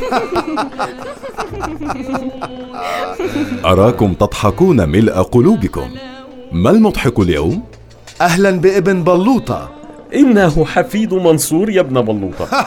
أراكم تضحكون ملء قلوبكم. ما المضحك اليوم؟ أهلا بابن بلوطة. إنه حفيد منصور يا ابن بلوطة.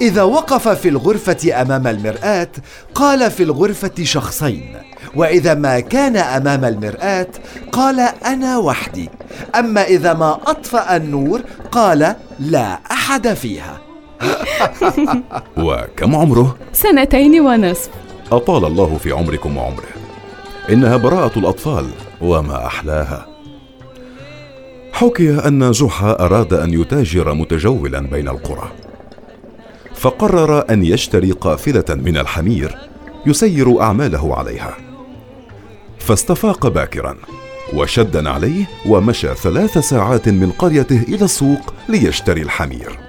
إذا وقف في الغرفة أمام المرآة قال في الغرفة شخصين. وإذا ما كان أمام المرآة قال أنا وحدي. أما إذا ما أطفأ النور قال لا أحد فيها. وكم عمره؟ سنتين ونصف. أطال الله في عمركم وعمره. إنها براءة الأطفال وما أحلاها. حكي أن جحا أراد أن يتاجر متجولا بين القرى. فقرر أن يشتري قافلة من الحمير يسير أعماله عليها. فاستفاق باكرا وشد عليه ومشى ثلاث ساعات من قريته إلى السوق ليشتري الحمير.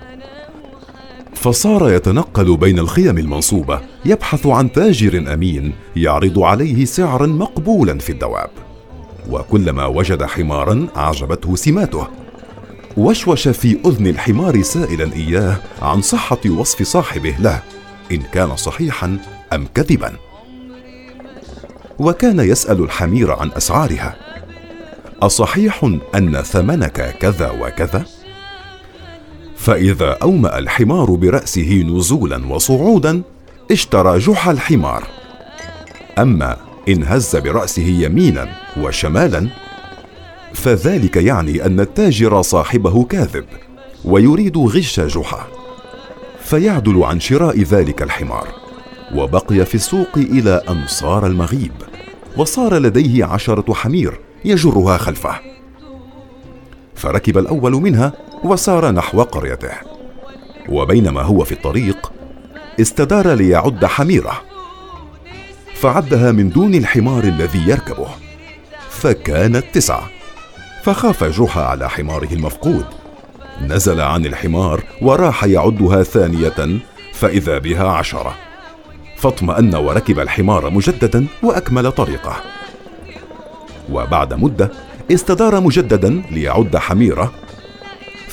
فصار يتنقل بين الخيم المنصوبة يبحث عن تاجر أمين يعرض عليه سعرا مقبولا في الدواب. وكلما وجد حمارا أعجبته سماته. وشوش في أذن الحمار سائلا إياه عن صحة وصف صاحبه له إن كان صحيحا أم كذبا. وكان يسأل الحمير عن أسعارها. أصحيح أن ثمنك كذا وكذا؟ فإذا أومأ الحمار برأسه نزولا وصعودا اشترى جحا الحمار. أما إن هز برأسه يمينا وشمالا فذلك يعني أن التاجر صاحبه كاذب ويريد غش جحا فيعدل عن شراء ذلك الحمار وبقي في السوق إلى أن صار المغيب وصار لديه عشرة حمير يجرها خلفه. فركب الأول منها وسار نحو قريته. وبينما هو في الطريق استدار ليعد حميرة. فعدها من دون الحمار الذي يركبه. فكانت تسعة. فخاف جحا على حماره المفقود. نزل عن الحمار وراح يعدها ثانية فإذا بها عشرة. فاطمأن وركب الحمار مجددا وأكمل طريقه. وبعد مدة استدار مجددا ليعد حميرة.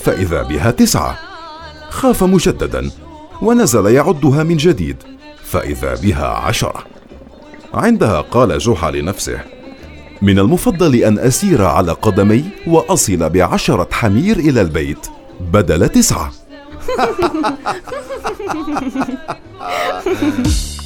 فإذا بها تسعة. خاف مجددا ونزل يعدها من جديد. فإذا بها عشرة. عندها قال جحا لنفسه من المفضل أن أسير على قدمي وأصل بعشرة حمير إلى البيت. بدل تسعة.